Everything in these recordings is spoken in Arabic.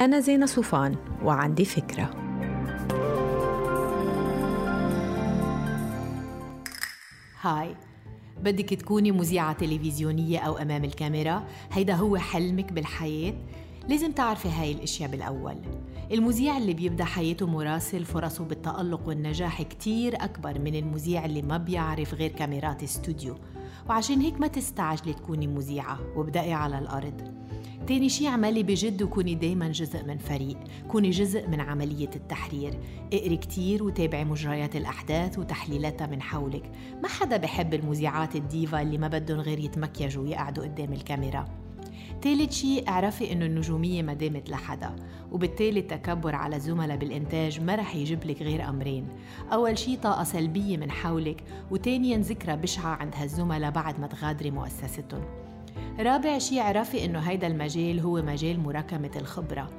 أنا زينة صوفان وعندي فكرة هاي بدك تكوني مذيعة تلفزيونية أو أمام الكاميرا؟ هيدا هو حلمك بالحياة؟ لازم تعرفي هاي الأشياء بالأول المذيع اللي بيبدأ حياته مراسل فرصه بالتألق والنجاح كتير أكبر من المذيع اللي ما بيعرف غير كاميرات استوديو. وعشان هيك ما تستعجلي تكوني مذيعة وابدأي على الأرض. تاني شي اعملي بجد وكوني دايما جزء من فريق. كوني جزء من عملية التحرير. اقري كتير وتابعي مجريات الأحداث وتحليلاتها من حولك. ما حدا بحب المذيعات الديفا اللي ما بدهم غير يتمكيجوا ويقعدوا قدام الكاميرا. تالت شي اعرفي إنه النجومية ما دامت لحدا وبالتالي التكبر على الزملاء بالإنتاج ما رح يجيب لك غير أمرين. أول شي طاقة سلبية من حولك وتانيا ذكرى بشعة عند هالزملاء بعد ما تغادري مؤسستهم رابع شي اعرفي إنه هيدا المجال هو مجال مراكمة الخبرة.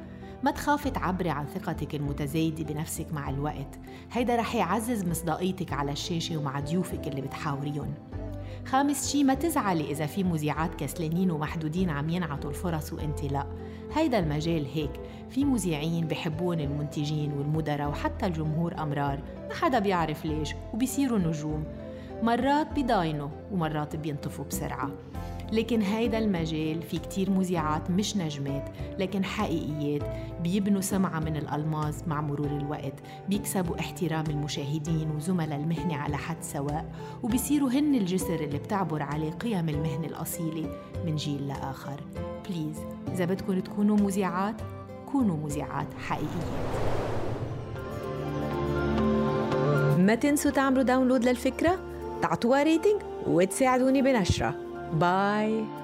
ما تخافي تعبري عن ثقتك المتزايدة بنفسك مع الوقت. هيدا رح يعزز مصداقيتك على الشاشة ومع ضيوفك اللي بتحاوريهم خامس شي ما تزعلي إذا في مذيعات كسلانين ومحدودين عم ينعطوا الفرص وانت لا هيدا المجال هيك. في مذيعين بحبون المنتجين والمدراء وحتى الجمهور أمرار. ما حدا بيعرف ليش وبيصيروا نجوم. مرات بيضاينوا ومرات بينطفوا بسرعة. لكن هيدا المجال في كتير مذيعات مش نجمات لكن حقيقيات. بيبنوا سمعة من الألماس مع مرور الوقت. بيكسبوا احترام المشاهدين وزملاء المهنة على حد سواء. وبيصيروا هن الجسر اللي بتعبر عليه قيم المهنة الأصيلة من جيل لآخر. بليز إذا بدكم تكونوا مذيعات كونوا مذيعات حقيقيات ما تنسوا تعملوا download للفكرة تعطوها rating وتساعدوني بنشرة. Bye.